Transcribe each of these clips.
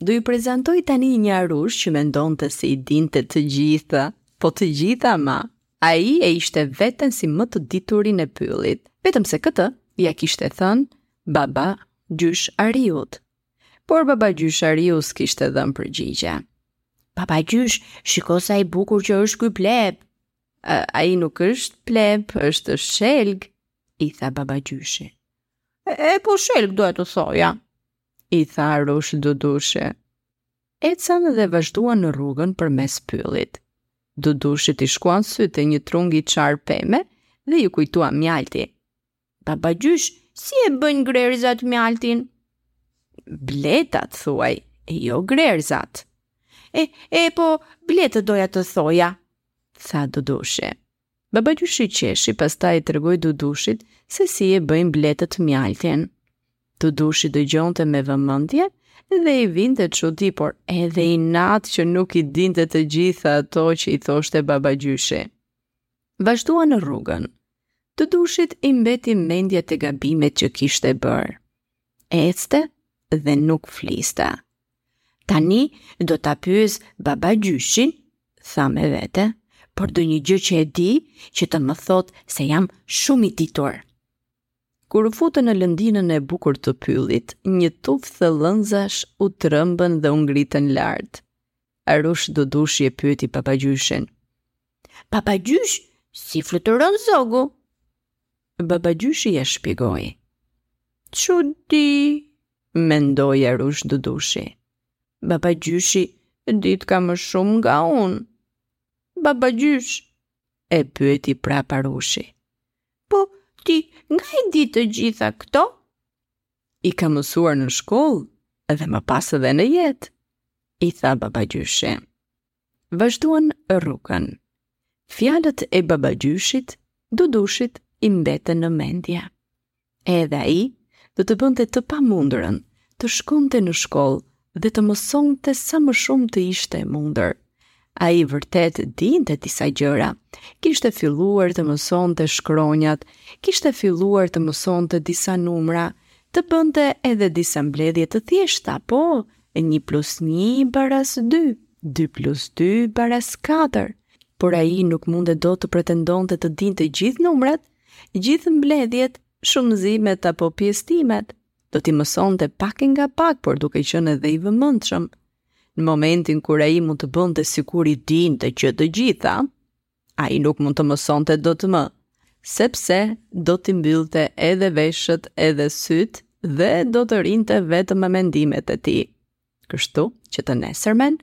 Do ju prezantoj tani një arush që mendonte se i dinte të gjitha, po të gjitha ma. Ai e njihte veten si më të diturin e pyllit, vetëm se këtë ia kishte thënë baba gjysh ariut. Por baba gjysh ariu s'kishte dhënë përgjigje. Baba gjysh, shiko sa i bukur që është ky plep. Ai nuk është plep, është shelg, i tha baba gjyshi. E, e po shelg doja të thoja, i tha arush Dudushi. Ecën dhe vazhduan rrugën përmes pyllit. Dudushit i shkuan sytë te një trung i çarë peme dhe iu kujtua mjalti. Baba gjysh, si e bëjnë grerzat mjaltin? Bletat, thuaj, e jo grerzat. E, e po, bletë doja të thoja, tha Dudushi. Babagjyshi qeshi pastaj i tregoi Dudushit se si e bëjnë bletët mjaltin. Dudushi dëgjonte me vëmendje dhe i vinte çudi por edhe inat që nuk i dinte të gjitha ato që i thoshte babagjyshi. Vazhduan rrugën. Dudushit i mbeti mendja te gabimet që kishte bërë. Ecte dhe nuk fliste. Tani do ta pyes baba gjyshin, tha me vete, por ndonjë gjë që e di që të më thotë se jam shumë i ditur. Kur u futën në lëndinën e bukur të pyllit, një tufë thëllëzash u trembën dhe u ngritën lart. Arush Dudushi e pyeti babagjyshin. Baba gjysh, si fluturon zogu? Baba gjyshi ia shpjegoi. Çudi, mendoi Arush Dudushi. Baba gjyshi ditka më shumë nga unë. Baba gjysh, e pyeti prapë arushi. Po, ti nga i di të gjitha këto? I kam mësuar në shkollë dhe më pas edhe në jetë, i tha baba gjyshi. vazhduan rrugën. Fjalët e babagjyshit Dudushit i mbetën në mendje. Edhe ai do të bënte të pamundurën të shkonte në shkollë dhe të mësonte sa më shumë të ishte e mundur. Ai vërtet dinte disa gjëra. Kishte filluar të mësonte shkronjat, kishte filluar të mësonte disa numra, të bënte edhe disa mbledhje të thjeshta, po Një plus një baras dy, dy plus dy baras katër. Por ai nuk mund dot të pretendonte të dinte gjithë numrat, gjithë mbledhjet, shumëzimet apo pjesëtimet. Do t'i mësonte pak e nga pak, por duke qenë edhe i vëmendshëm. Në momentin kur ai mund të bënte sikur i dinte që të gjitha, Ai nuk mund të mësonte dot më, sepse do t'i mbyllte edhe veshët edhe sytë dhe do të rrinte vetëm me mendimet e tij. Kështu që të nesërmen,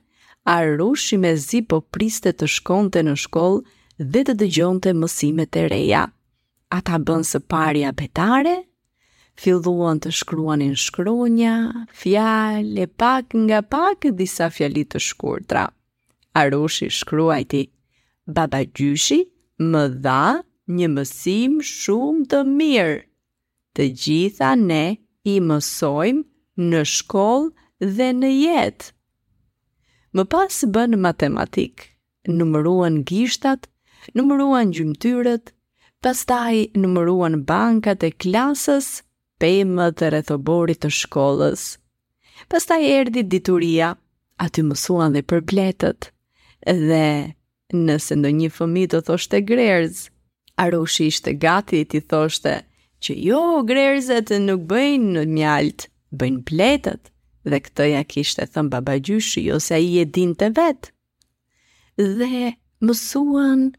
Arushi mezi po priste të shkonte në shkollë dhe të dëgjonte mësimet e reja. Ata bënë së pari abetare, filluan të shkruanin shkronja, fjalë, pak nga pak disa fjali të shkurtra. Arushi shkruajti, Babagjyshi më dha një mësim shumë të mirë. Të gjitha ne i mësojmë në shkollë dhe në jetë. Më pas bënë matematikë, numëruan gishtat, numëruan gjymtyrët, pastaj numëruan bankat e klasës pemët rreth oborrit të shkollës. Pastaj erdhi dituria, aty mësuan dhe për bletët. Dhe nëse ndonjë fëmijë do thoshte grerëz, Arushi ishte gati t'i thoshte që jo grerëzit nuk bëjnë mjaltë, bëjnë bletët dhe këtë ia kishte thënë babagjyshi, jo se ai e dinte vetë. Dhe mësuan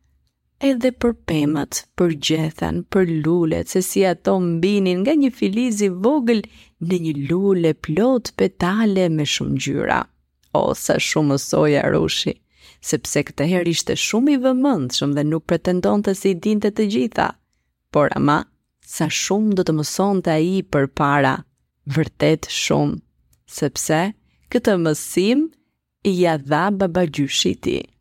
edhe për pemët, për gjethen, për lulet, se si ato mbinin nga një filiz i vogël në një lule plot petale me shumë ngjyra. O, sa shumë mësoi Arushi, sepse këtë herë ishte shumë i vëmendshëm dhe nuk pretendonte se i dinte të gjitha. Por ama sa shumë do të mësonte ai përpara, vërtet shumë, sepse këtë mësim ia dha babagjyshi i tij.